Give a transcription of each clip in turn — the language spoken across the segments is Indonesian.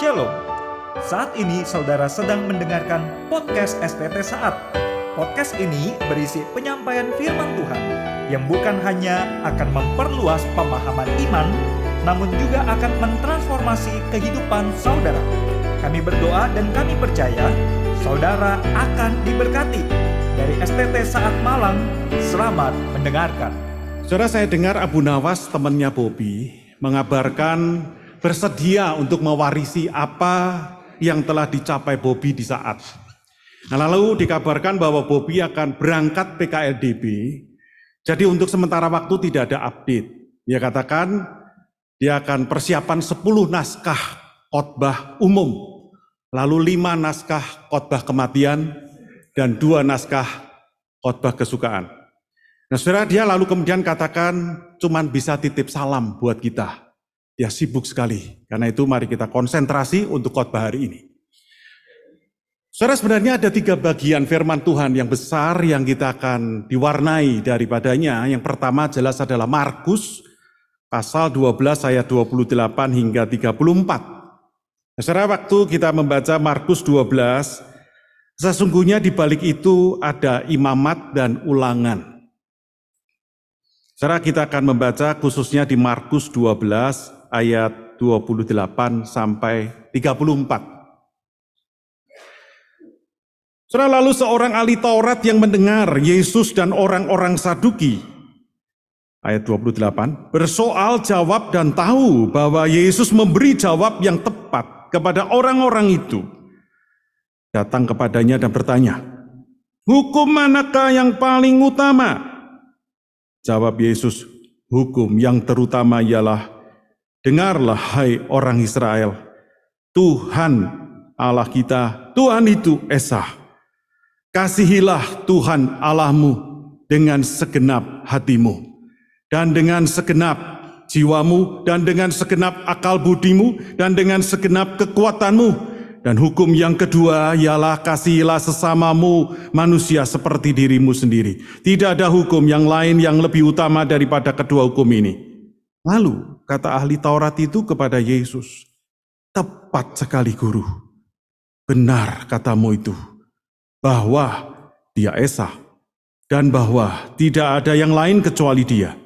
Shalom. Saat ini saudara sedang mendengarkan podcast STT Saat. Podcast ini berisi penyampaian firman Tuhan yang bukan hanya akan memperluas pemahaman iman, namun juga akan mentransformasi kehidupan saudara. Kami berdoa dan kami percaya saudara akan diberkati. Dari STT Saat Malang, selamat mendengarkan. Saudara saya dengar Abu Nawas temannya Bobby mengabarkan bersedia untuk mewarisi apa yang telah dicapai Bobby di saat. Nah, lalu dikabarkan bahwa Bobby akan berangkat PKLDB. Jadi untuk sementara waktu tidak ada update. Dia katakan dia akan persiapan 10 naskah khotbah umum, lalu 5 naskah khotbah kematian dan dua naskah khotbah kesukaan. Nah, saudara dia lalu kemudian katakan cuman bisa titip salam buat kita. Ya sibuk sekali. Karena itu mari kita konsentrasi untuk khotbah hari ini. Saudara sebenarnya ada tiga bagian firman Tuhan yang besar yang kita akan diwarnai daripadanya. Yang pertama jelas adalah Markus pasal 12 ayat 28 hingga 34. Nah, saudara waktu kita membaca Markus 12, sesungguhnya di balik itu ada imamat dan ulangan. Saudara kita akan membaca khususnya di Markus 12 ayat 28 sampai 34. Saudara lalu seorang ahli Taurat yang mendengar Yesus dan orang-orang Saduki. Ayat 28 bersoal jawab dan tahu bahwa Yesus memberi jawab yang tepat kepada orang-orang itu. Datang kepadanya dan bertanya hukum manakah yang paling utama? Jawab Yesus hukum yang terutama ialah Dengarlah hai orang Israel, Tuhan Allah kita, Tuhan itu Esa. Kasihilah Tuhan Allahmu dengan segenap hatimu, dan dengan segenap jiwamu, dan dengan segenap akal budimu, dan dengan segenap kekuatanmu. Dan hukum yang kedua ialah kasihilah sesamamu manusia seperti dirimu sendiri. Tidak ada hukum yang lain yang lebih utama daripada kedua hukum ini. Lalu kata ahli Taurat itu kepada Yesus, tepat sekali guru. Benar katamu itu, bahwa dia Esa, dan bahwa tidak ada yang lain kecuali dia.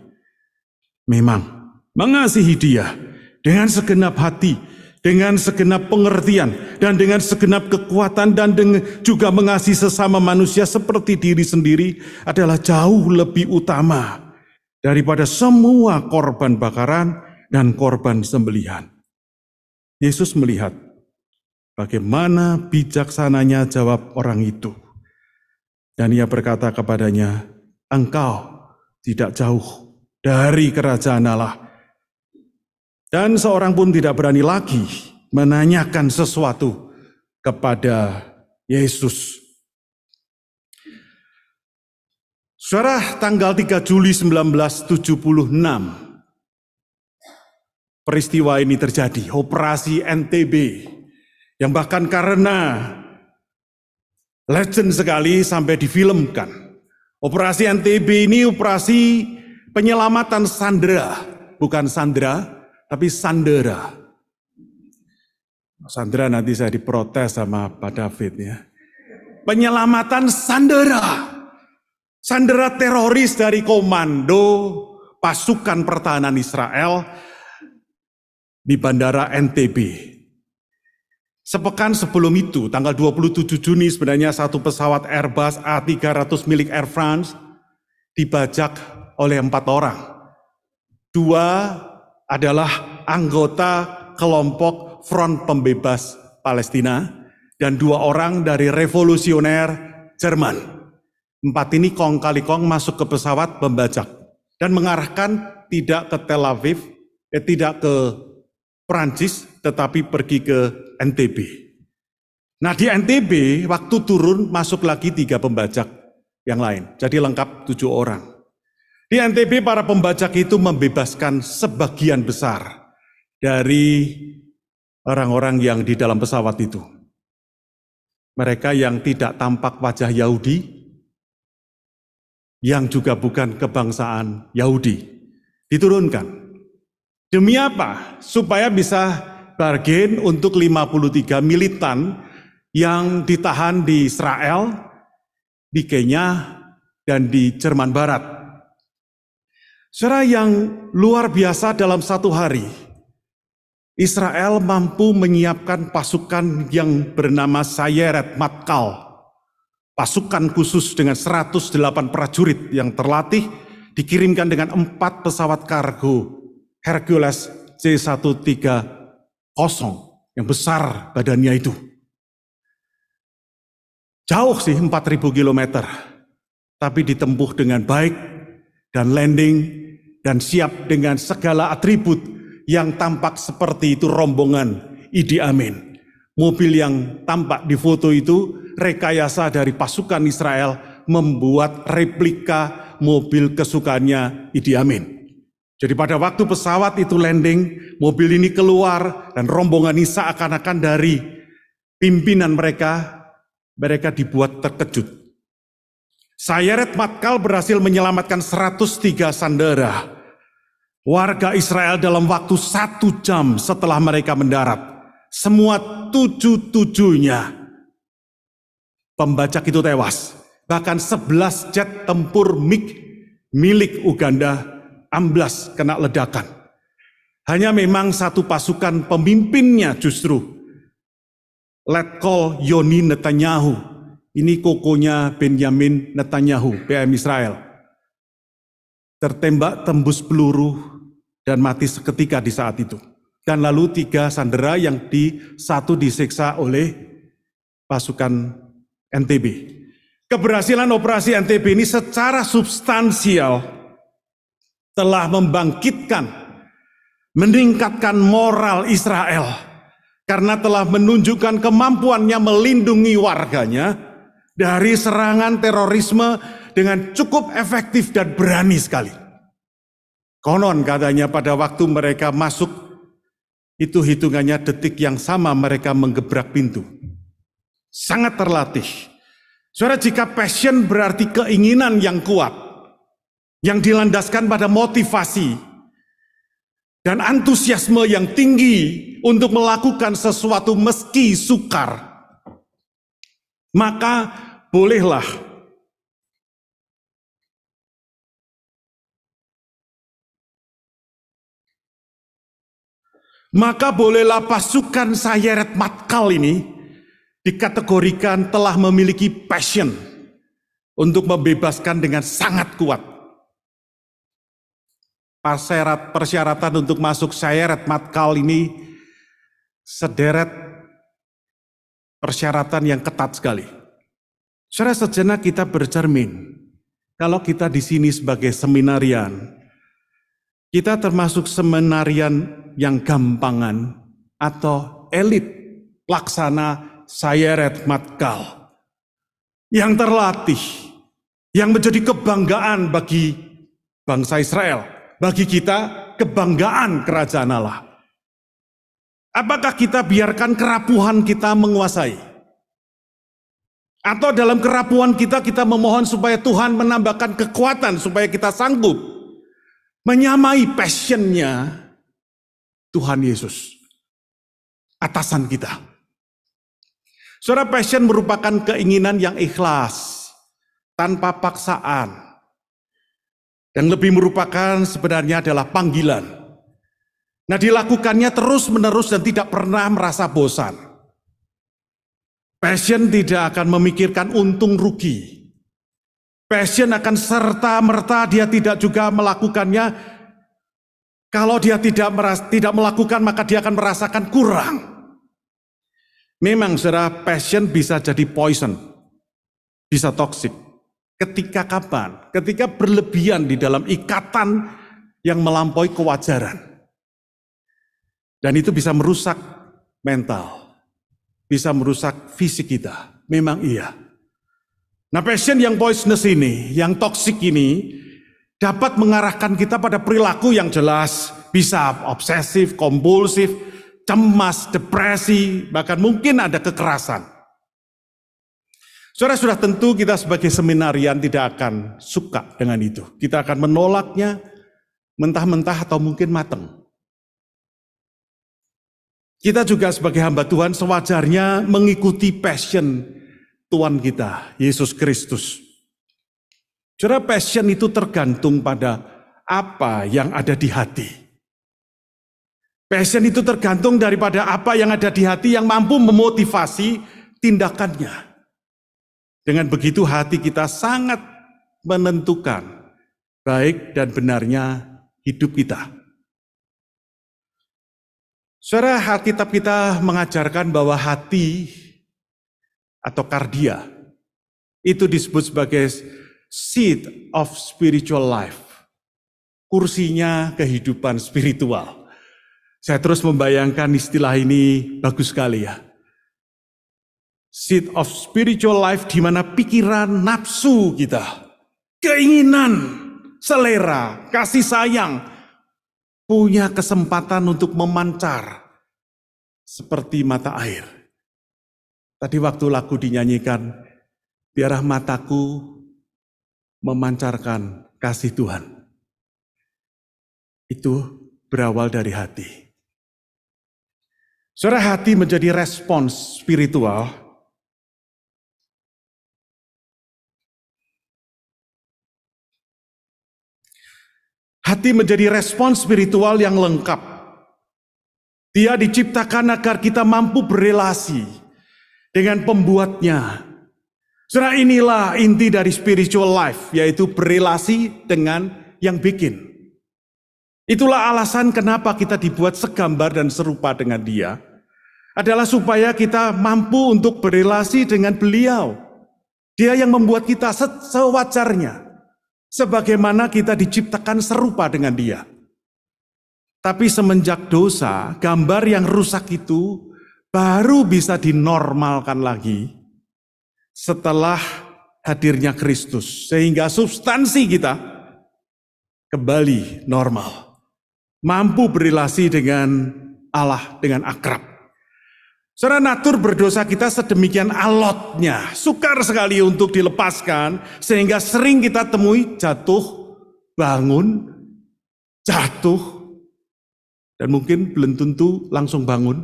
Memang mengasihi dia dengan segenap hati, dengan segenap pengertian, dan dengan segenap kekuatan, dan juga mengasihi sesama manusia seperti diri sendiri adalah jauh lebih utama daripada semua korban bakaran dan korban sembelihan. Yesus melihat bagaimana bijaksananya jawab orang itu. Dan ia berkata kepadanya, engkau tidak jauh dari kerajaan Allah. Dan seorang pun tidak berani lagi menanyakan sesuatu kepada Yesus. Saudara, tanggal 3 Juli 1976, peristiwa ini terjadi, operasi NTB, yang bahkan karena legend sekali sampai difilmkan. Operasi NTB ini operasi penyelamatan Sandra, bukan Sandra, tapi Sandera. Sandra nanti saya diprotes sama Pak David ya. Penyelamatan Sandera Sandera teroris dari komando pasukan pertahanan Israel di bandara NTB. Sepekan sebelum itu, tanggal 27 Juni sebenarnya satu pesawat Airbus A300 milik Air France dibajak oleh empat orang. Dua adalah anggota kelompok Front Pembebas Palestina dan dua orang dari revolusioner Jerman. Empat ini kong kali kong masuk ke pesawat membajak dan mengarahkan tidak ke Tel Aviv, eh, tidak ke Perancis, tetapi pergi ke NTB. Nah di NTB waktu turun masuk lagi tiga pembajak yang lain, jadi lengkap tujuh orang. Di NTB para pembajak itu membebaskan sebagian besar dari orang-orang yang di dalam pesawat itu. Mereka yang tidak tampak wajah Yahudi, yang juga bukan kebangsaan Yahudi diturunkan. Demi apa? Supaya bisa bargain untuk 53 militan yang ditahan di Israel, di Kenya, dan di Jerman Barat. Saudara yang luar biasa dalam satu hari, Israel mampu menyiapkan pasukan yang bernama Sayeret Matkal. Pasukan khusus dengan 108 prajurit yang terlatih dikirimkan dengan empat pesawat kargo Hercules C-130 yang besar badannya itu. Jauh sih 4000 kilometer, tapi ditempuh dengan baik dan landing dan siap dengan segala atribut yang tampak seperti itu rombongan Idi Amin. Mobil yang tampak di foto itu rekayasa dari pasukan Israel membuat replika mobil kesukaannya Idi Amin. Jadi pada waktu pesawat itu landing, mobil ini keluar dan rombongan ini seakan-akan dari pimpinan mereka, mereka dibuat terkejut. Sayeret Matkal berhasil menyelamatkan 103 sandera Warga Israel dalam waktu satu jam setelah mereka mendarat, semua tujuh-tujuhnya pembajak itu tewas. Bahkan sebelas jet tempur MiG milik Uganda amblas kena ledakan. Hanya memang satu pasukan pemimpinnya justru Letkol Yoni Netanyahu. Ini kokonya Benjamin Netanyahu, PM Israel. Tertembak tembus peluru dan mati seketika di saat itu. Dan lalu tiga sandera yang di satu disiksa oleh pasukan NTB. Keberhasilan operasi NTB ini secara substansial telah membangkitkan, meningkatkan moral Israel karena telah menunjukkan kemampuannya melindungi warganya dari serangan terorisme dengan cukup efektif dan berani sekali. Konon katanya pada waktu mereka masuk, itu hitungannya detik yang sama mereka menggebrak pintu. Sangat terlatih. Saudara, jika passion berarti keinginan yang kuat, yang dilandaskan pada motivasi, dan antusiasme yang tinggi untuk melakukan sesuatu meski sukar, maka bolehlah Maka bolehlah pasukan Sayeret Matkal ini dikategorikan telah memiliki passion untuk membebaskan dengan sangat kuat. Persyarat, persyaratan untuk masuk Sayeret Matkal ini sederet persyaratan yang ketat sekali. Secara sejenak kita bercermin, kalau kita di sini sebagai seminarian, kita termasuk seminarian yang gampangan atau elit laksana Sayeret Matkal yang terlatih, yang menjadi kebanggaan bagi bangsa Israel, bagi kita kebanggaan kerajaan Allah. Apakah kita biarkan kerapuhan kita menguasai? Atau dalam kerapuhan kita kita memohon supaya Tuhan menambahkan kekuatan supaya kita sanggup menyamai passionnya Tuhan Yesus. Atasan kita. Saudara passion merupakan keinginan yang ikhlas, tanpa paksaan. Yang lebih merupakan sebenarnya adalah panggilan. Nah dilakukannya terus menerus dan tidak pernah merasa bosan. Passion tidak akan memikirkan untung rugi. Passion akan serta merta dia tidak juga melakukannya. Kalau dia tidak meras, tidak melakukan maka dia akan merasakan kurang. Memang saudara passion bisa jadi poison. Bisa toxic. Ketika kapan? Ketika berlebihan di dalam ikatan yang melampaui kewajaran. Dan itu bisa merusak mental. Bisa merusak fisik kita. Memang iya. Nah passion yang poisonous ini, yang toxic ini, dapat mengarahkan kita pada perilaku yang jelas, bisa obsesif, kompulsif, cemas, depresi, bahkan mungkin ada kekerasan. Saudara sudah tentu kita sebagai seminarian tidak akan suka dengan itu. Kita akan menolaknya mentah-mentah atau mungkin mateng. kita juga sebagai hamba Tuhan sewajarnya mengikuti passion Tuhan kita, Yesus Kristus. Saudara, passion itu tergantung pada apa yang ada di hati. Passion itu tergantung daripada apa yang ada di hati yang mampu memotivasi tindakannya. Dengan begitu hati kita sangat menentukan baik dan benarnya hidup kita. Saudara, Alkitab kita mengajarkan bahwa hati atau kardia itu disebut sebagai seat of spiritual life. Kursinya kehidupan spiritual. Saya terus membayangkan istilah ini bagus sekali ya. Seat of spiritual life di mana pikiran, nafsu kita, keinginan, selera, kasih sayang, punya kesempatan untuk memancar seperti mata air. Tadi waktu lagu dinyanyikan, biarlah mataku memancarkan kasih Tuhan. Itu berawal dari hati. Suara hati menjadi respons spiritual Hati menjadi respons spiritual yang lengkap. Dia diciptakan agar kita mampu berelasi dengan pembuatnya. Saudara inilah inti dari spiritual life, yaitu berelasi dengan yang bikin. Itulah alasan kenapa kita dibuat segambar dan serupa dengan dia. Adalah supaya kita mampu untuk berelasi dengan beliau. Dia yang membuat kita sewajarnya sebagaimana kita diciptakan serupa dengan Dia. Tapi semenjak dosa, gambar yang rusak itu baru bisa dinormalkan lagi setelah hadirnya Kristus, sehingga substansi kita kembali normal, mampu berrelasi dengan Allah dengan akrab. Secara natur berdosa kita sedemikian alotnya, sukar sekali untuk dilepaskan, sehingga sering kita temui jatuh, bangun, jatuh, dan mungkin belum tentu langsung bangun.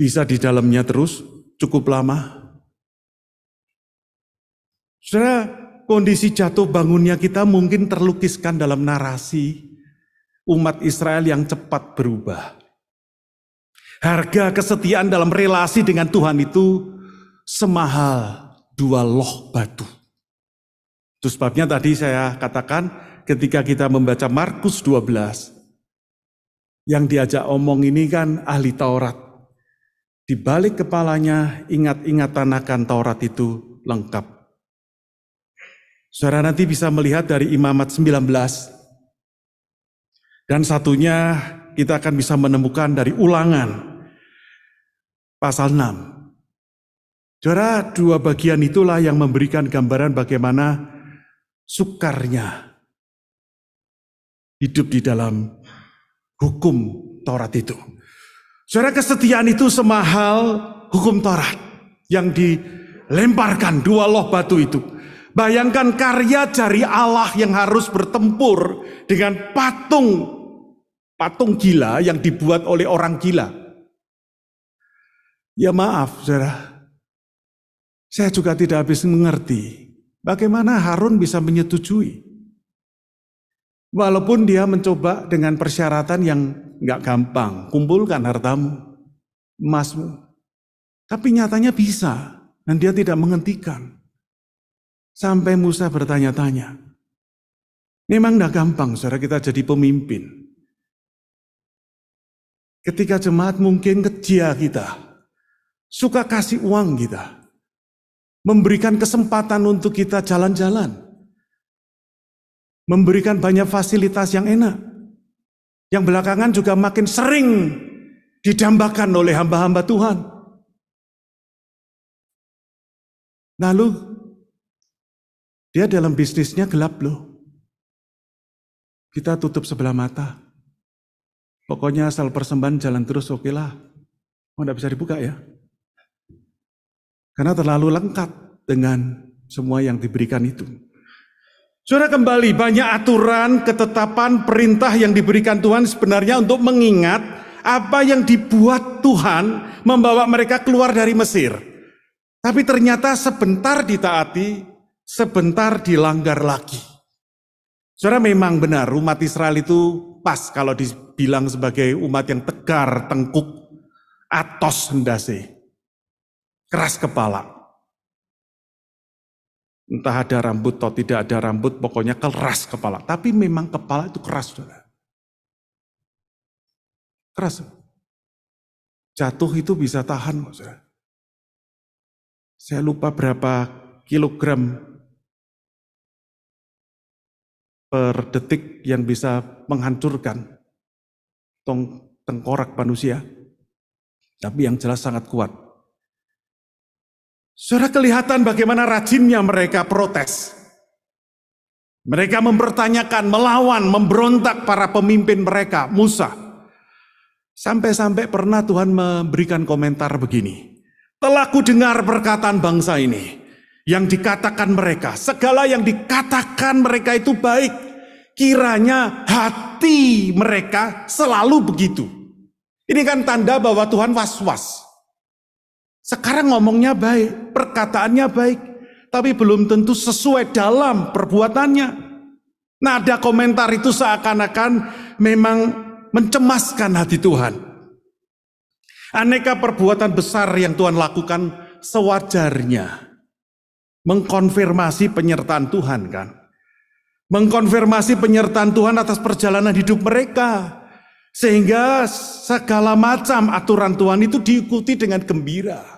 Bisa di dalamnya terus cukup lama. Saudara, kondisi jatuh bangunnya kita mungkin terlukiskan dalam narasi umat Israel yang cepat berubah. Harga kesetiaan dalam relasi dengan Tuhan itu semahal dua loh batu. Itu sebabnya tadi saya katakan ketika kita membaca Markus 12, yang diajak omong ini kan ahli Taurat. Di balik kepalanya ingat-ingatan akan Taurat itu lengkap. Saudara nanti bisa melihat dari Imamat 19. Dan satunya kita akan bisa menemukan dari ulangan pasal 6. Saudara, dua bagian itulah yang memberikan gambaran bagaimana sukarnya hidup di dalam hukum Taurat itu. Saudara, kesetiaan itu semahal hukum Taurat yang dilemparkan dua loh batu itu. Bayangkan karya jari Allah yang harus bertempur dengan patung patung gila yang dibuat oleh orang gila. Ya maaf, saudara. Saya juga tidak habis mengerti bagaimana Harun bisa menyetujui. Walaupun dia mencoba dengan persyaratan yang nggak gampang, kumpulkan hartamu, emasmu. Tapi nyatanya bisa, dan dia tidak menghentikan. Sampai Musa bertanya-tanya, memang nggak gampang saudara kita jadi pemimpin. Ketika jemaat mungkin kecil kita, suka kasih uang kita, memberikan kesempatan untuk kita jalan-jalan, memberikan banyak fasilitas yang enak, yang belakangan juga makin sering didambakan oleh hamba-hamba Tuhan. Lalu dia dalam bisnisnya gelap loh. Kita tutup sebelah mata. Pokoknya asal persembahan jalan terus oke lah. Oh, enggak bisa dibuka ya. Karena terlalu lengkap dengan semua yang diberikan itu. Saudara kembali banyak aturan, ketetapan, perintah yang diberikan Tuhan sebenarnya untuk mengingat apa yang dibuat Tuhan membawa mereka keluar dari Mesir. Tapi ternyata sebentar ditaati, sebentar dilanggar lagi. Saudara memang benar umat Israel itu pas kalau dibilang sebagai umat yang tegar, tengkuk, atos hendase. Keras kepala. Entah ada rambut atau tidak ada rambut, pokoknya keras kepala. Tapi memang kepala itu keras, saudara. Keras. Jatuh itu bisa tahan, saudara. Saya lupa berapa kilogram per detik yang bisa menghancurkan tong tengkorak manusia. Tapi yang jelas sangat kuat. Saudara kelihatan bagaimana rajinnya mereka protes. Mereka mempertanyakan, melawan, memberontak para pemimpin mereka, Musa. Sampai-sampai pernah Tuhan memberikan komentar begini. Telah ku dengar perkataan bangsa ini. Yang dikatakan mereka, segala yang dikatakan mereka itu baik. Kiranya hati mereka selalu begitu. Ini kan tanda bahwa Tuhan was-was. Sekarang ngomongnya baik, perkataannya baik, tapi belum tentu sesuai dalam perbuatannya. Nada komentar itu seakan-akan memang mencemaskan hati Tuhan. Aneka perbuatan besar yang Tuhan lakukan sewajarnya. Mengkonfirmasi penyertaan Tuhan kan. Mengkonfirmasi penyertaan Tuhan atas perjalanan hidup mereka. Sehingga segala macam aturan Tuhan itu diikuti dengan gembira.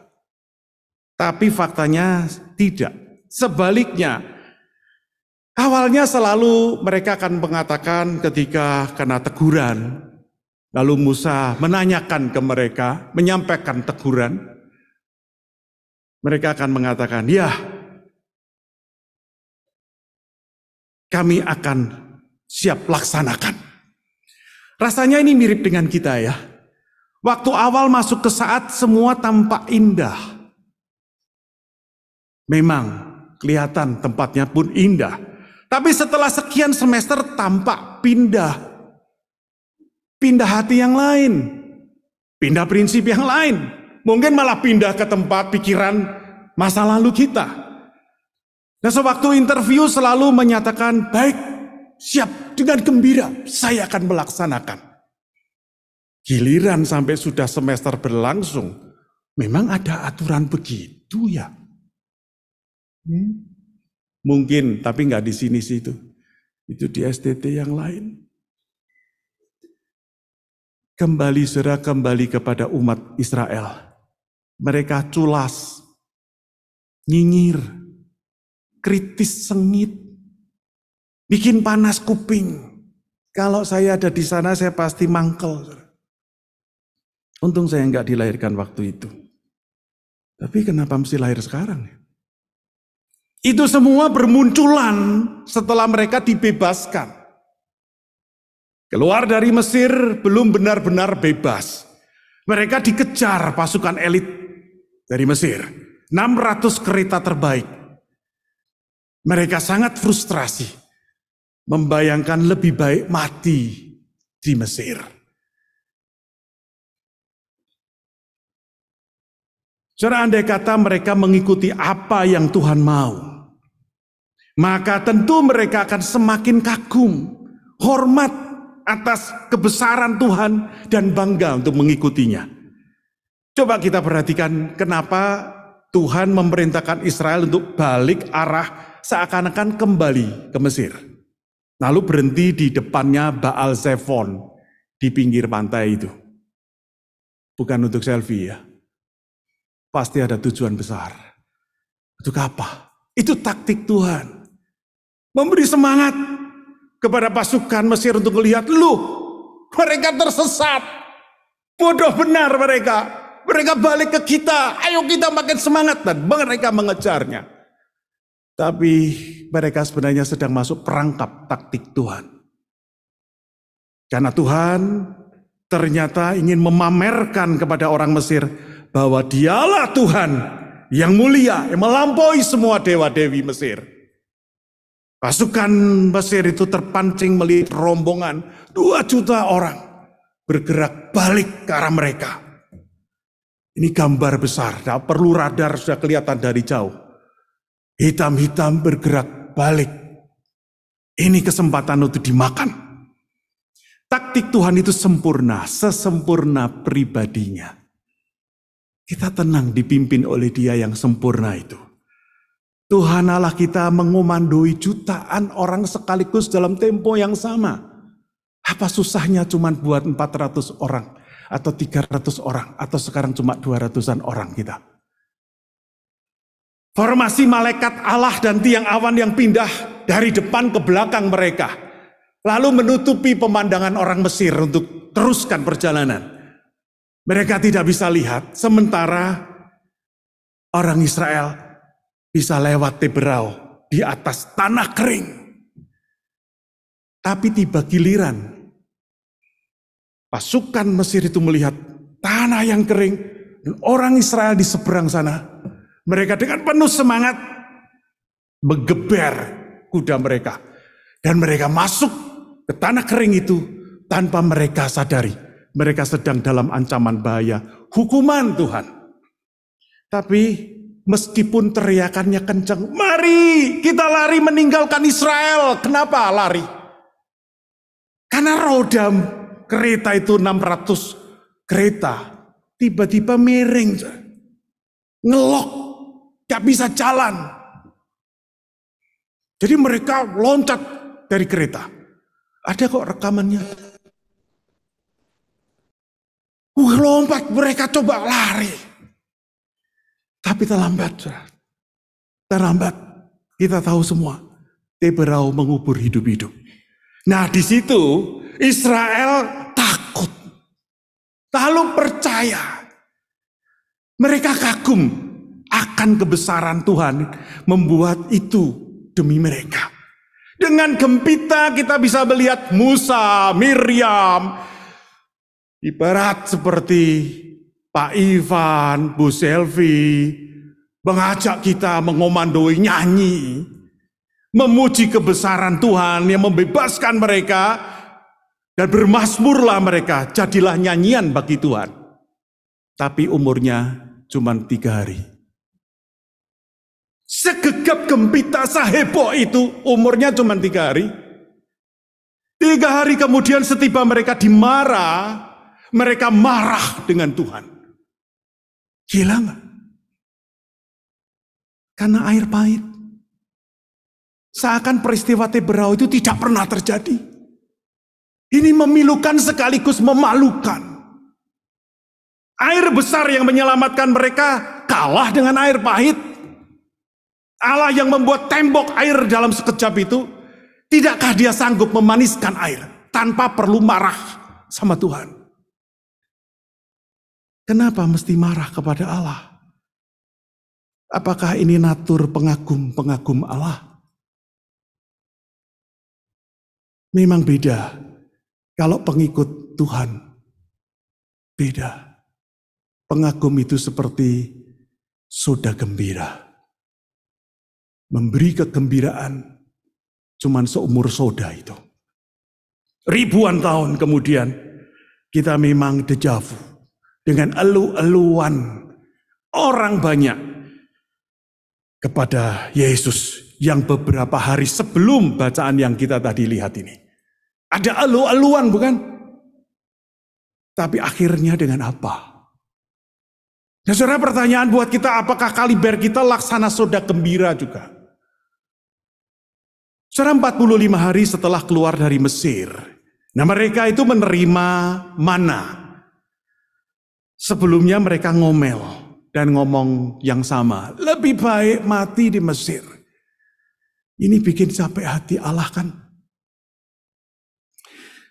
Tapi faktanya tidak. Sebaliknya, awalnya selalu mereka akan mengatakan ketika kena teguran, lalu Musa menanyakan ke mereka, menyampaikan teguran, mereka akan mengatakan, ya, kami akan siap laksanakan. Rasanya ini mirip dengan kita ya. Waktu awal masuk ke saat semua tampak indah. Memang kelihatan tempatnya pun indah. Tapi setelah sekian semester tampak pindah. Pindah hati yang lain. Pindah prinsip yang lain. Mungkin malah pindah ke tempat pikiran masa lalu kita. Dan sewaktu interview selalu menyatakan, baik, siap dengan gembira, saya akan melaksanakan. Giliran sampai sudah semester berlangsung, memang ada aturan begitu ya. Mungkin, tapi nggak di sini sih itu. Itu di STT yang lain. Kembali saudara kembali kepada umat Israel. Mereka culas, nyinyir, kritis sengit, bikin panas kuping. Kalau saya ada di sana saya pasti mangkel. Untung saya nggak dilahirkan waktu itu. Tapi kenapa mesti lahir sekarang ya? Itu semua bermunculan setelah mereka dibebaskan. Keluar dari Mesir belum benar-benar bebas. Mereka dikejar pasukan elit dari Mesir. 600 kereta terbaik. Mereka sangat frustrasi. Membayangkan lebih baik mati di Mesir. Saudara andai kata mereka mengikuti apa yang Tuhan mau maka tentu mereka akan semakin kagum, hormat atas kebesaran Tuhan dan bangga untuk mengikutinya. Coba kita perhatikan kenapa Tuhan memerintahkan Israel untuk balik arah seakan-akan kembali ke Mesir. Lalu berhenti di depannya Baal Zephon di pinggir pantai itu. Bukan untuk selfie ya. Pasti ada tujuan besar. Untuk apa? Itu taktik Tuhan. Memberi semangat kepada pasukan Mesir untuk melihat, lu mereka tersesat. Bodoh benar mereka. Mereka balik ke kita, ayo kita makin semangat. Dan mereka mengejarnya. Tapi mereka sebenarnya sedang masuk perangkap taktik Tuhan. Karena Tuhan ternyata ingin memamerkan kepada orang Mesir bahwa dialah Tuhan yang mulia, yang melampaui semua dewa-dewi Mesir. Pasukan Mesir itu terpancing melihat rombongan dua juta orang bergerak balik ke arah mereka. Ini gambar besar, tidak perlu radar sudah kelihatan dari jauh. Hitam-hitam bergerak balik. Ini kesempatan untuk dimakan. Taktik Tuhan itu sempurna, sesempurna pribadinya. Kita tenang dipimpin oleh dia yang sempurna itu. Tuhan Allah kita mengomandoi jutaan orang sekaligus dalam tempo yang sama. Apa susahnya cuma buat 400 orang atau 300 orang atau sekarang cuma 200-an orang kita. Formasi malaikat Allah dan tiang awan yang pindah dari depan ke belakang mereka. Lalu menutupi pemandangan orang Mesir untuk teruskan perjalanan. Mereka tidak bisa lihat, sementara orang Israel bisa lewat Teberau di atas tanah kering. Tapi tiba giliran pasukan Mesir itu melihat tanah yang kering dan orang Israel di seberang sana. Mereka dengan penuh semangat menggeber kuda mereka dan mereka masuk ke tanah kering itu tanpa mereka sadari mereka sedang dalam ancaman bahaya hukuman Tuhan. Tapi Meskipun teriakannya kencang, mari kita lari meninggalkan Israel. Kenapa lari? Karena roda kereta itu 600 kereta. Tiba-tiba miring. Ngelok. Gak bisa jalan. Jadi mereka loncat dari kereta. Ada kok rekamannya. Uh, lompat mereka coba lari. Tapi terlambat. Terlambat. Kita tahu semua. Teberau mengubur hidup-hidup. Nah di situ Israel takut. Lalu percaya. Mereka kagum akan kebesaran Tuhan membuat itu demi mereka. Dengan gempita kita bisa melihat Musa, Miriam, ibarat seperti Pak Ivan, Bu Selvi, mengajak kita mengomandoi nyanyi, memuji kebesaran Tuhan yang membebaskan mereka, dan bermasmurlah mereka, jadilah nyanyian bagi Tuhan. Tapi umurnya cuma tiga hari. Segegap gempita sahebo itu umurnya cuma tiga hari. Tiga hari kemudian setiba mereka dimarah, mereka marah dengan Tuhan. Gila nggak? Karena air pahit. Seakan peristiwa Teberau itu tidak pernah terjadi. Ini memilukan sekaligus memalukan. Air besar yang menyelamatkan mereka kalah dengan air pahit. Allah yang membuat tembok air dalam sekejap itu, tidakkah dia sanggup memaniskan air tanpa perlu marah sama Tuhan? Kenapa mesti marah kepada Allah? Apakah ini natur pengagum-pengagum Allah? Memang beda kalau pengikut Tuhan. Beda. Pengagum itu seperti soda gembira. Memberi kegembiraan cuman seumur soda itu. Ribuan tahun kemudian kita memang dejavu dengan elu-eluan orang banyak kepada Yesus yang beberapa hari sebelum bacaan yang kita tadi lihat ini. Ada elu-eluan bukan? Tapi akhirnya dengan apa? Nah saudara pertanyaan buat kita apakah kaliber kita laksana soda gembira juga? Saudara 45 hari setelah keluar dari Mesir. Nah mereka itu menerima mana Sebelumnya mereka ngomel dan ngomong yang sama. Lebih baik mati di Mesir. Ini bikin capek hati Allah kan.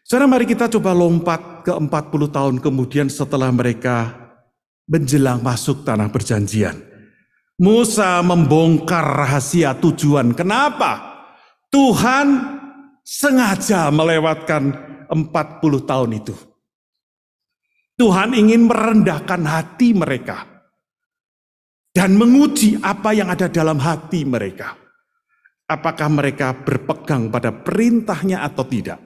Sekarang mari kita coba lompat ke 40 tahun kemudian setelah mereka menjelang masuk tanah perjanjian. Musa membongkar rahasia tujuan. Kenapa? Tuhan sengaja melewatkan 40 tahun itu. Tuhan ingin merendahkan hati mereka dan menguji apa yang ada dalam hati mereka. Apakah mereka berpegang pada perintahnya atau tidak?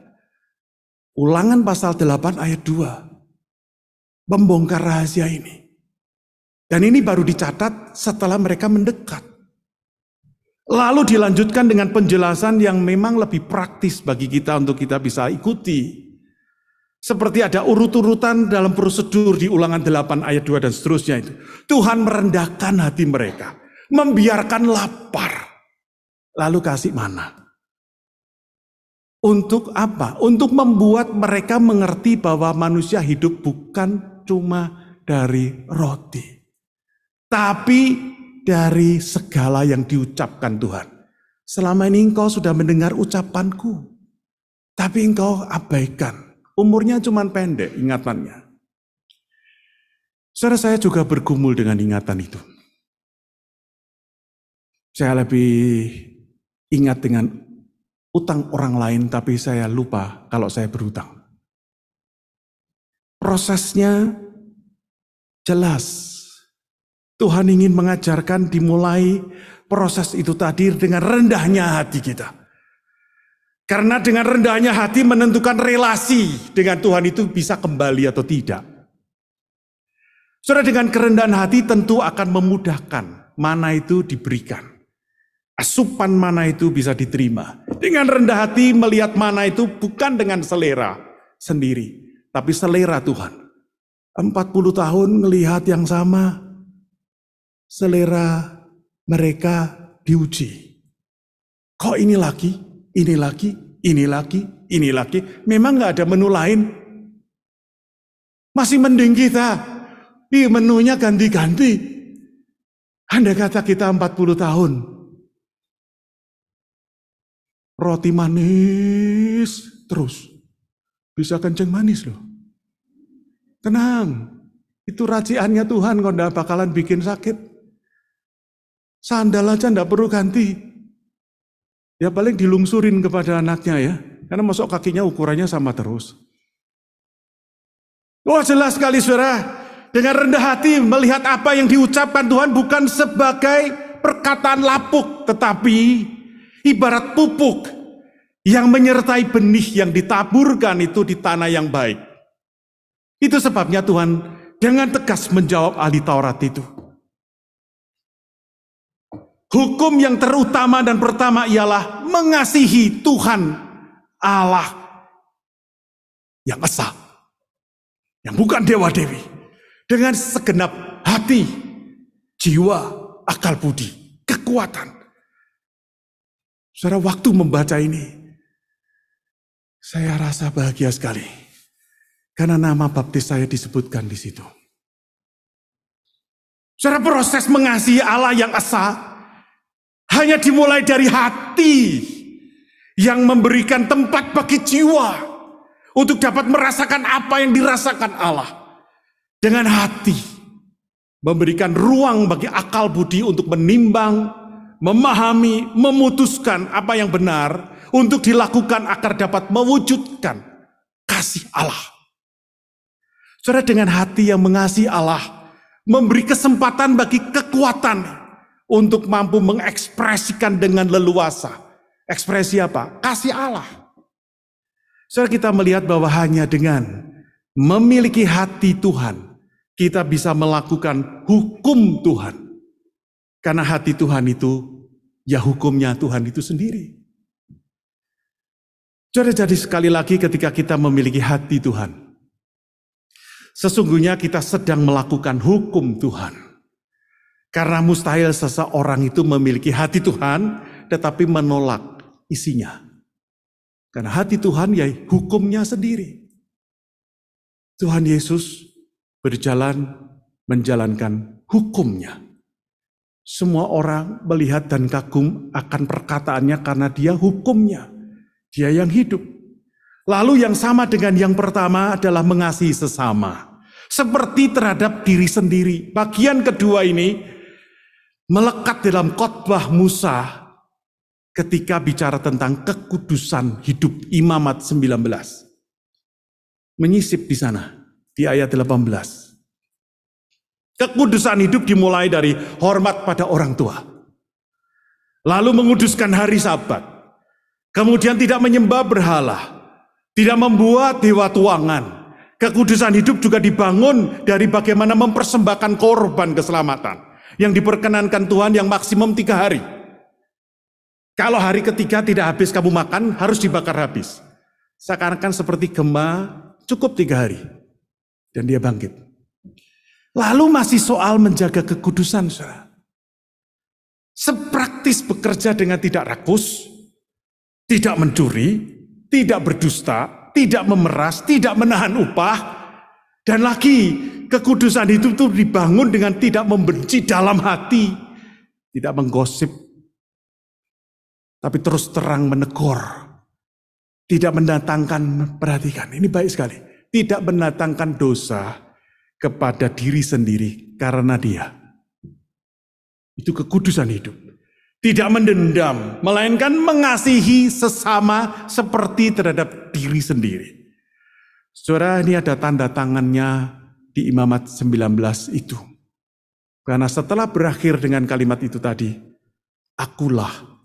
Ulangan pasal 8 ayat 2. Membongkar rahasia ini. Dan ini baru dicatat setelah mereka mendekat. Lalu dilanjutkan dengan penjelasan yang memang lebih praktis bagi kita untuk kita bisa ikuti. Seperti ada urut-urutan dalam prosedur di ulangan 8 ayat 2 dan seterusnya itu. Tuhan merendahkan hati mereka. Membiarkan lapar. Lalu kasih mana. Untuk apa? Untuk membuat mereka mengerti bahwa manusia hidup bukan cuma dari roti. Tapi dari segala yang diucapkan Tuhan. Selama ini engkau sudah mendengar ucapanku. Tapi engkau abaikan. Umurnya cuma pendek ingatannya. Saudara saya juga bergumul dengan ingatan itu. Saya lebih ingat dengan utang orang lain tapi saya lupa kalau saya berhutang. Prosesnya jelas. Tuhan ingin mengajarkan dimulai proses itu tadi dengan rendahnya hati kita. Karena dengan rendahnya hati menentukan relasi dengan Tuhan itu bisa kembali atau tidak. Saudara dengan kerendahan hati tentu akan memudahkan mana itu diberikan. Asupan mana itu bisa diterima. Dengan rendah hati melihat mana itu bukan dengan selera sendiri. Tapi selera Tuhan. 40 tahun melihat yang sama. Selera mereka diuji. Kok ini lagi, ini lagi, ini lagi, ini lagi. Memang nggak ada menu lain. Masih mending kita. Di menunya ganti-ganti. Anda kata kita 40 tahun roti manis terus. Bisa kenceng manis loh. Tenang, itu raciannya Tuhan kok enggak bakalan bikin sakit. Sandal aja enggak perlu ganti. Ya paling dilungsurin kepada anaknya ya. Karena masuk kakinya ukurannya sama terus. Wah jelas sekali saudara. Dengan rendah hati melihat apa yang diucapkan Tuhan bukan sebagai perkataan lapuk. Tetapi ibarat pupuk yang menyertai benih yang ditaburkan itu di tanah yang baik. Itu sebabnya Tuhan dengan tegas menjawab ahli Taurat itu. Hukum yang terutama dan pertama ialah mengasihi Tuhan Allah yang esa. Yang bukan dewa-dewi. Dengan segenap hati, jiwa, akal budi, kekuatan, Saudara waktu membaca ini, saya rasa bahagia sekali. Karena nama baptis saya disebutkan di situ. Saudara proses mengasihi Allah yang esa hanya dimulai dari hati yang memberikan tempat bagi jiwa untuk dapat merasakan apa yang dirasakan Allah. Dengan hati memberikan ruang bagi akal budi untuk menimbang, memahami, memutuskan apa yang benar untuk dilakukan agar dapat mewujudkan kasih Allah. Saudara dengan hati yang mengasihi Allah, memberi kesempatan bagi kekuatan untuk mampu mengekspresikan dengan leluasa. Ekspresi apa? Kasih Allah. Saudara kita melihat bahwa hanya dengan memiliki hati Tuhan, kita bisa melakukan hukum Tuhan. Karena hati Tuhan itu ya hukumnya Tuhan itu sendiri. Jadi, jadi sekali lagi ketika kita memiliki hati Tuhan, sesungguhnya kita sedang melakukan hukum Tuhan. Karena mustahil seseorang itu memiliki hati Tuhan, tetapi menolak isinya. Karena hati Tuhan ya hukumnya sendiri. Tuhan Yesus berjalan menjalankan hukumnya. Semua orang melihat dan kagum akan perkataannya karena dia hukumnya. Dia yang hidup. Lalu yang sama dengan yang pertama adalah mengasihi sesama. Seperti terhadap diri sendiri. Bagian kedua ini melekat dalam khotbah Musa ketika bicara tentang kekudusan hidup imamat 19. Menyisip di sana di ayat 18. Kekudusan hidup dimulai dari hormat pada orang tua. Lalu menguduskan hari sabat. Kemudian tidak menyembah berhala. Tidak membuat dewa tuangan. Kekudusan hidup juga dibangun dari bagaimana mempersembahkan korban keselamatan. Yang diperkenankan Tuhan yang maksimum tiga hari. Kalau hari ketiga tidak habis kamu makan, harus dibakar habis. Seakan-akan seperti gema, cukup tiga hari. Dan dia bangkit. Lalu masih soal menjaga kekudusan, saudara. Sepraktis bekerja dengan tidak rakus, tidak mencuri, tidak berdusta, tidak memeras, tidak menahan upah, dan lagi kekudusan itu tuh dibangun dengan tidak membenci dalam hati, tidak menggosip, tapi terus terang menegur, tidak mendatangkan perhatikan. Ini baik sekali, tidak mendatangkan dosa kepada diri sendiri karena dia. Itu kekudusan hidup. Tidak mendendam, melainkan mengasihi sesama seperti terhadap diri sendiri. Saudara, ini ada tanda tangannya di Imamat 19 itu. Karena setelah berakhir dengan kalimat itu tadi, akulah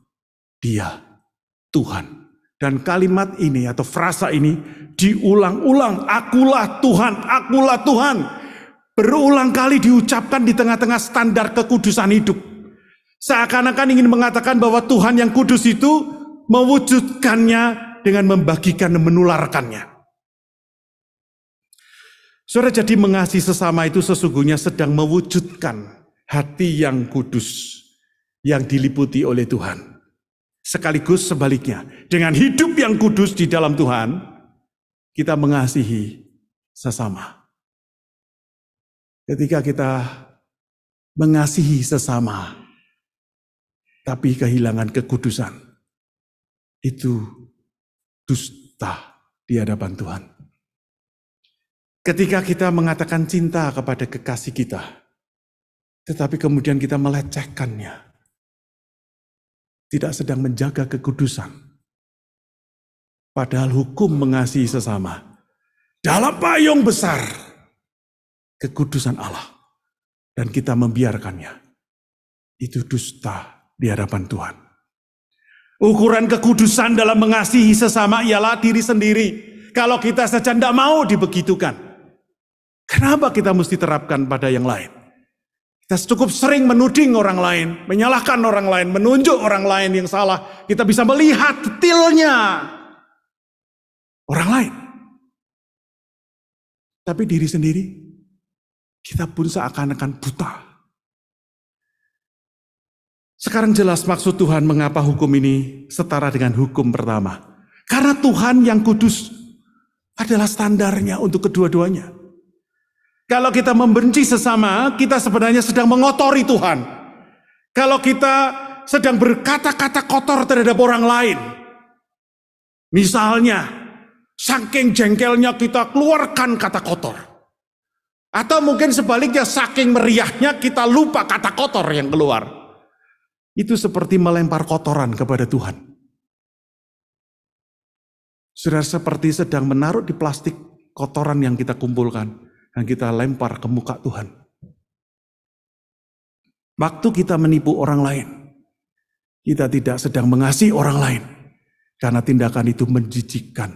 dia, Tuhan. Dan kalimat ini atau frasa ini diulang-ulang, akulah Tuhan, akulah Tuhan. Berulang kali diucapkan di tengah-tengah standar kekudusan hidup. Seakan-akan ingin mengatakan bahwa Tuhan yang kudus itu mewujudkannya dengan membagikan dan menularkannya. Saudara jadi mengasihi sesama itu sesungguhnya sedang mewujudkan hati yang kudus yang diliputi oleh Tuhan. Sekaligus sebaliknya, dengan hidup yang kudus di dalam Tuhan, kita mengasihi sesama. Ketika kita mengasihi sesama, tapi kehilangan kekudusan, itu dusta di hadapan Tuhan. Ketika kita mengatakan cinta kepada kekasih kita, tetapi kemudian kita melecehkannya, tidak sedang menjaga kekudusan. Padahal hukum mengasihi sesama dalam payung besar kekudusan Allah dan kita membiarkannya. Itu dusta di hadapan Tuhan. Ukuran kekudusan dalam mengasihi sesama ialah diri sendiri. Kalau kita saja tidak mau dibegitukan. Kenapa kita mesti terapkan pada yang lain? Kita cukup sering menuding orang lain, menyalahkan orang lain, menunjuk orang lain yang salah. Kita bisa melihat detailnya orang lain. Tapi diri sendiri, kita pun seakan-akan buta. Sekarang jelas maksud Tuhan mengapa hukum ini setara dengan hukum pertama. Karena Tuhan yang kudus adalah standarnya untuk kedua-duanya. Kalau kita membenci sesama, kita sebenarnya sedang mengotori Tuhan. Kalau kita sedang berkata-kata kotor terhadap orang lain. Misalnya, saking jengkelnya kita keluarkan kata kotor. Atau mungkin sebaliknya saking meriahnya kita lupa kata kotor yang keluar. Itu seperti melempar kotoran kepada Tuhan. Sudah seperti sedang menaruh di plastik kotoran yang kita kumpulkan dan kita lempar ke muka Tuhan. Waktu kita menipu orang lain, kita tidak sedang mengasihi orang lain karena tindakan itu menjijikkan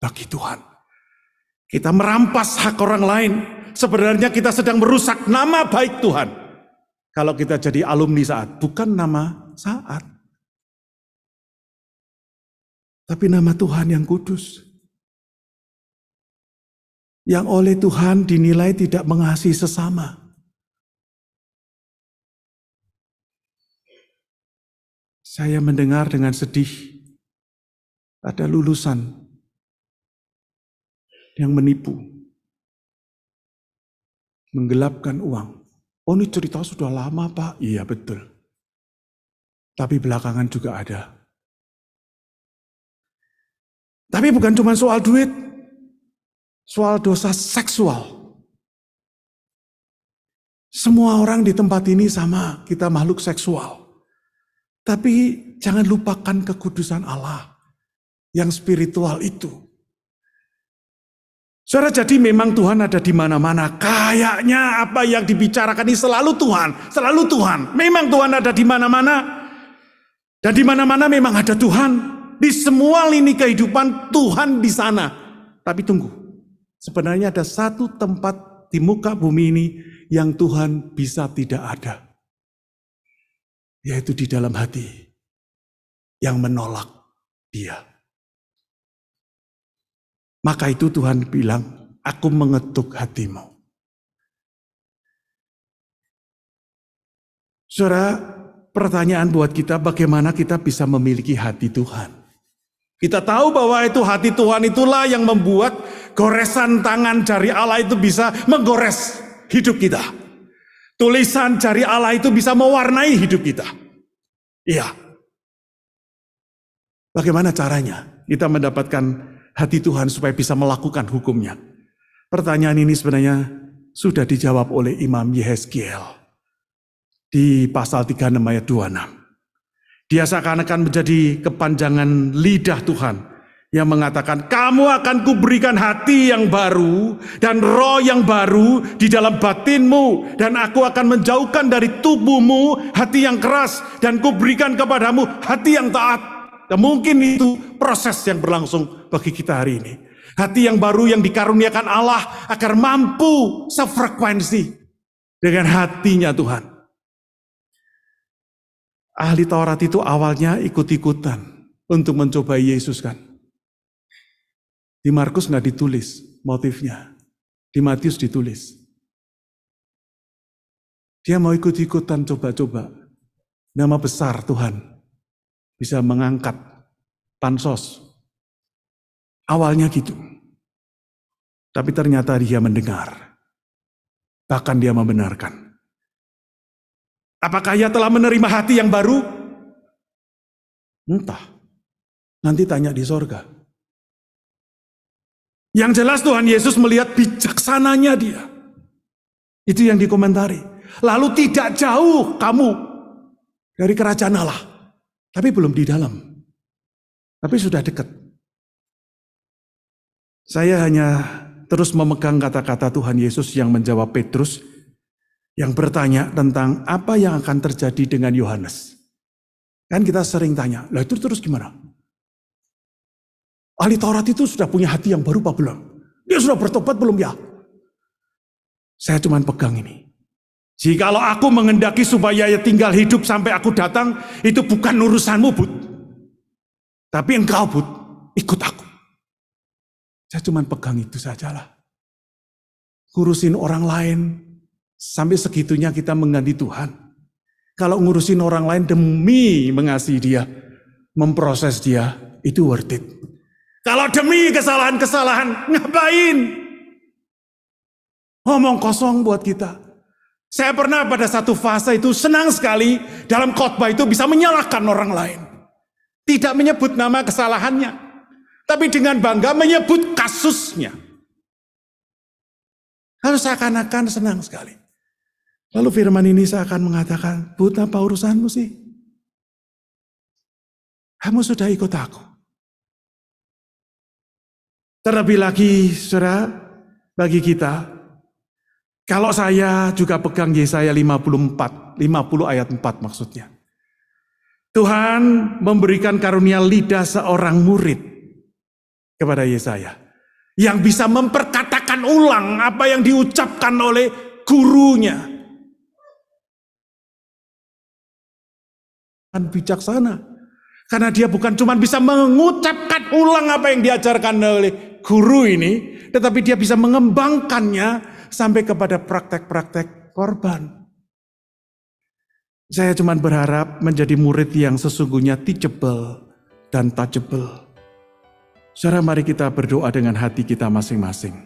bagi Tuhan. Kita merampas hak orang lain, sebenarnya kita sedang merusak nama baik Tuhan. Kalau kita jadi alumni saat, bukan nama saat. Tapi nama Tuhan yang kudus yang oleh Tuhan dinilai tidak mengasihi sesama. Saya mendengar dengan sedih ada lulusan yang menipu, menggelapkan uang. Oh ini cerita sudah lama pak, iya betul. Tapi belakangan juga ada. Tapi bukan cuma soal duit, soal dosa seksual. Semua orang di tempat ini sama, kita makhluk seksual. Tapi jangan lupakan kekudusan Allah yang spiritual itu. Saudara, jadi memang Tuhan ada di mana-mana. Kayaknya apa yang dibicarakan ini selalu Tuhan, selalu Tuhan. Memang Tuhan ada di mana-mana. Dan di mana-mana memang ada Tuhan. Di semua lini kehidupan Tuhan di sana. Tapi tunggu, sebenarnya ada satu tempat di muka bumi ini yang Tuhan bisa tidak ada. Yaitu di dalam hati yang menolak dia. Maka itu Tuhan bilang, aku mengetuk hatimu. Saudara, pertanyaan buat kita bagaimana kita bisa memiliki hati Tuhan. Kita tahu bahwa itu hati Tuhan itulah yang membuat goresan tangan jari Allah itu bisa menggores hidup kita. Tulisan jari Allah itu bisa mewarnai hidup kita. Iya. Bagaimana caranya kita mendapatkan hati Tuhan supaya bisa melakukan hukumnya? Pertanyaan ini sebenarnya sudah dijawab oleh Imam Yehezkiel di pasal 36 ayat 26. Dia seakan-akan menjadi kepanjangan lidah Tuhan yang mengatakan, "Kamu akan kuberikan hati yang baru dan roh yang baru di dalam batinmu, dan aku akan menjauhkan dari tubuhmu hati yang keras, dan kuberikan kepadamu hati yang taat." Dan mungkin itu proses yang berlangsung bagi kita hari ini. Hati yang baru yang dikaruniakan Allah agar mampu sefrekuensi dengan hatinya Tuhan. Ahli Taurat itu awalnya ikut-ikutan untuk mencobai Yesus kan. Di Markus nggak ditulis motifnya. Di Matius ditulis. Dia mau ikut-ikutan coba-coba. Nama besar Tuhan bisa mengangkat pansos. Awalnya gitu. Tapi ternyata dia mendengar. Bahkan dia membenarkan. Apakah ia telah menerima hati yang baru? Entah. Nanti tanya di sorga. Yang jelas Tuhan Yesus melihat bijaksananya dia. Itu yang dikomentari. Lalu tidak jauh kamu dari kerajaan Allah. Tapi belum di dalam. Tapi sudah dekat. Saya hanya terus memegang kata-kata Tuhan Yesus yang menjawab Petrus yang bertanya tentang apa yang akan terjadi dengan Yohanes. Kan kita sering tanya, lah itu terus gimana? Ahli Taurat itu sudah punya hati yang baru apa belum? Dia sudah bertobat belum ya? Saya cuma pegang ini. Jikalau aku mengendaki supaya ia tinggal hidup sampai aku datang, itu bukan urusanmu, Bud. Tapi engkau, Bud, ikut aku. Saya cuma pegang itu sajalah. Urusin orang lain, Sampai segitunya kita mengganti Tuhan. Kalau ngurusin orang lain demi mengasihi dia, memproses dia, itu worth it. Kalau demi kesalahan-kesalahan, ngapain? Ngomong kosong buat kita. Saya pernah pada satu fase itu senang sekali dalam khotbah itu bisa menyalahkan orang lain. Tidak menyebut nama kesalahannya. Tapi dengan bangga menyebut kasusnya. Harus seakan-akan senang sekali. Lalu firman ini saya akan mengatakan, Bud apa urusanmu sih? Kamu sudah ikut aku. Terlebih lagi, saudara, bagi kita, kalau saya juga pegang Yesaya 54, 50 ayat 4 maksudnya. Tuhan memberikan karunia lidah seorang murid kepada Yesaya. Yang bisa memperkatakan ulang apa yang diucapkan oleh gurunya. bijaksana. Karena dia bukan cuma bisa mengucapkan ulang apa yang diajarkan oleh guru ini, tetapi dia bisa mengembangkannya sampai kepada praktek-praktek korban. Saya cuma berharap menjadi murid yang sesungguhnya teachable dan touchable. Saudara mari kita berdoa dengan hati kita masing-masing.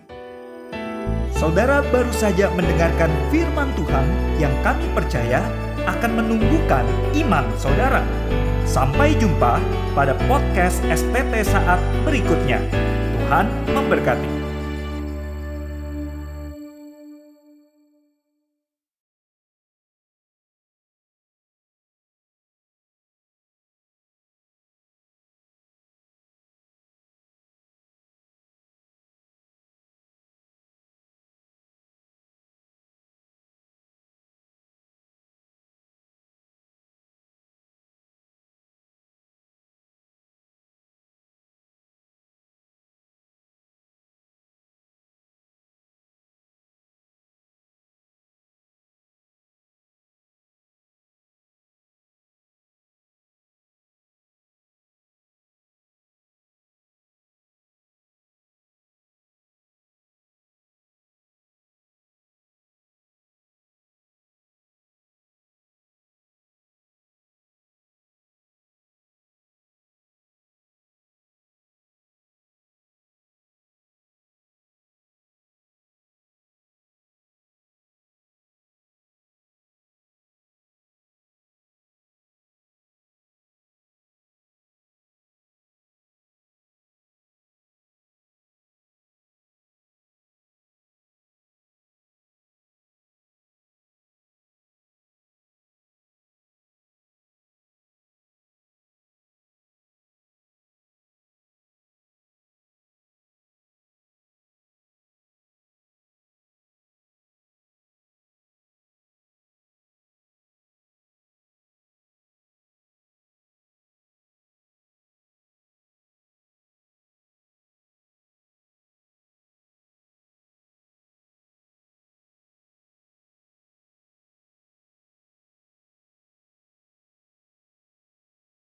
Saudara baru saja mendengarkan firman Tuhan yang kami percaya akan menumbuhkan iman saudara. Sampai jumpa pada podcast STT saat berikutnya. Tuhan memberkati.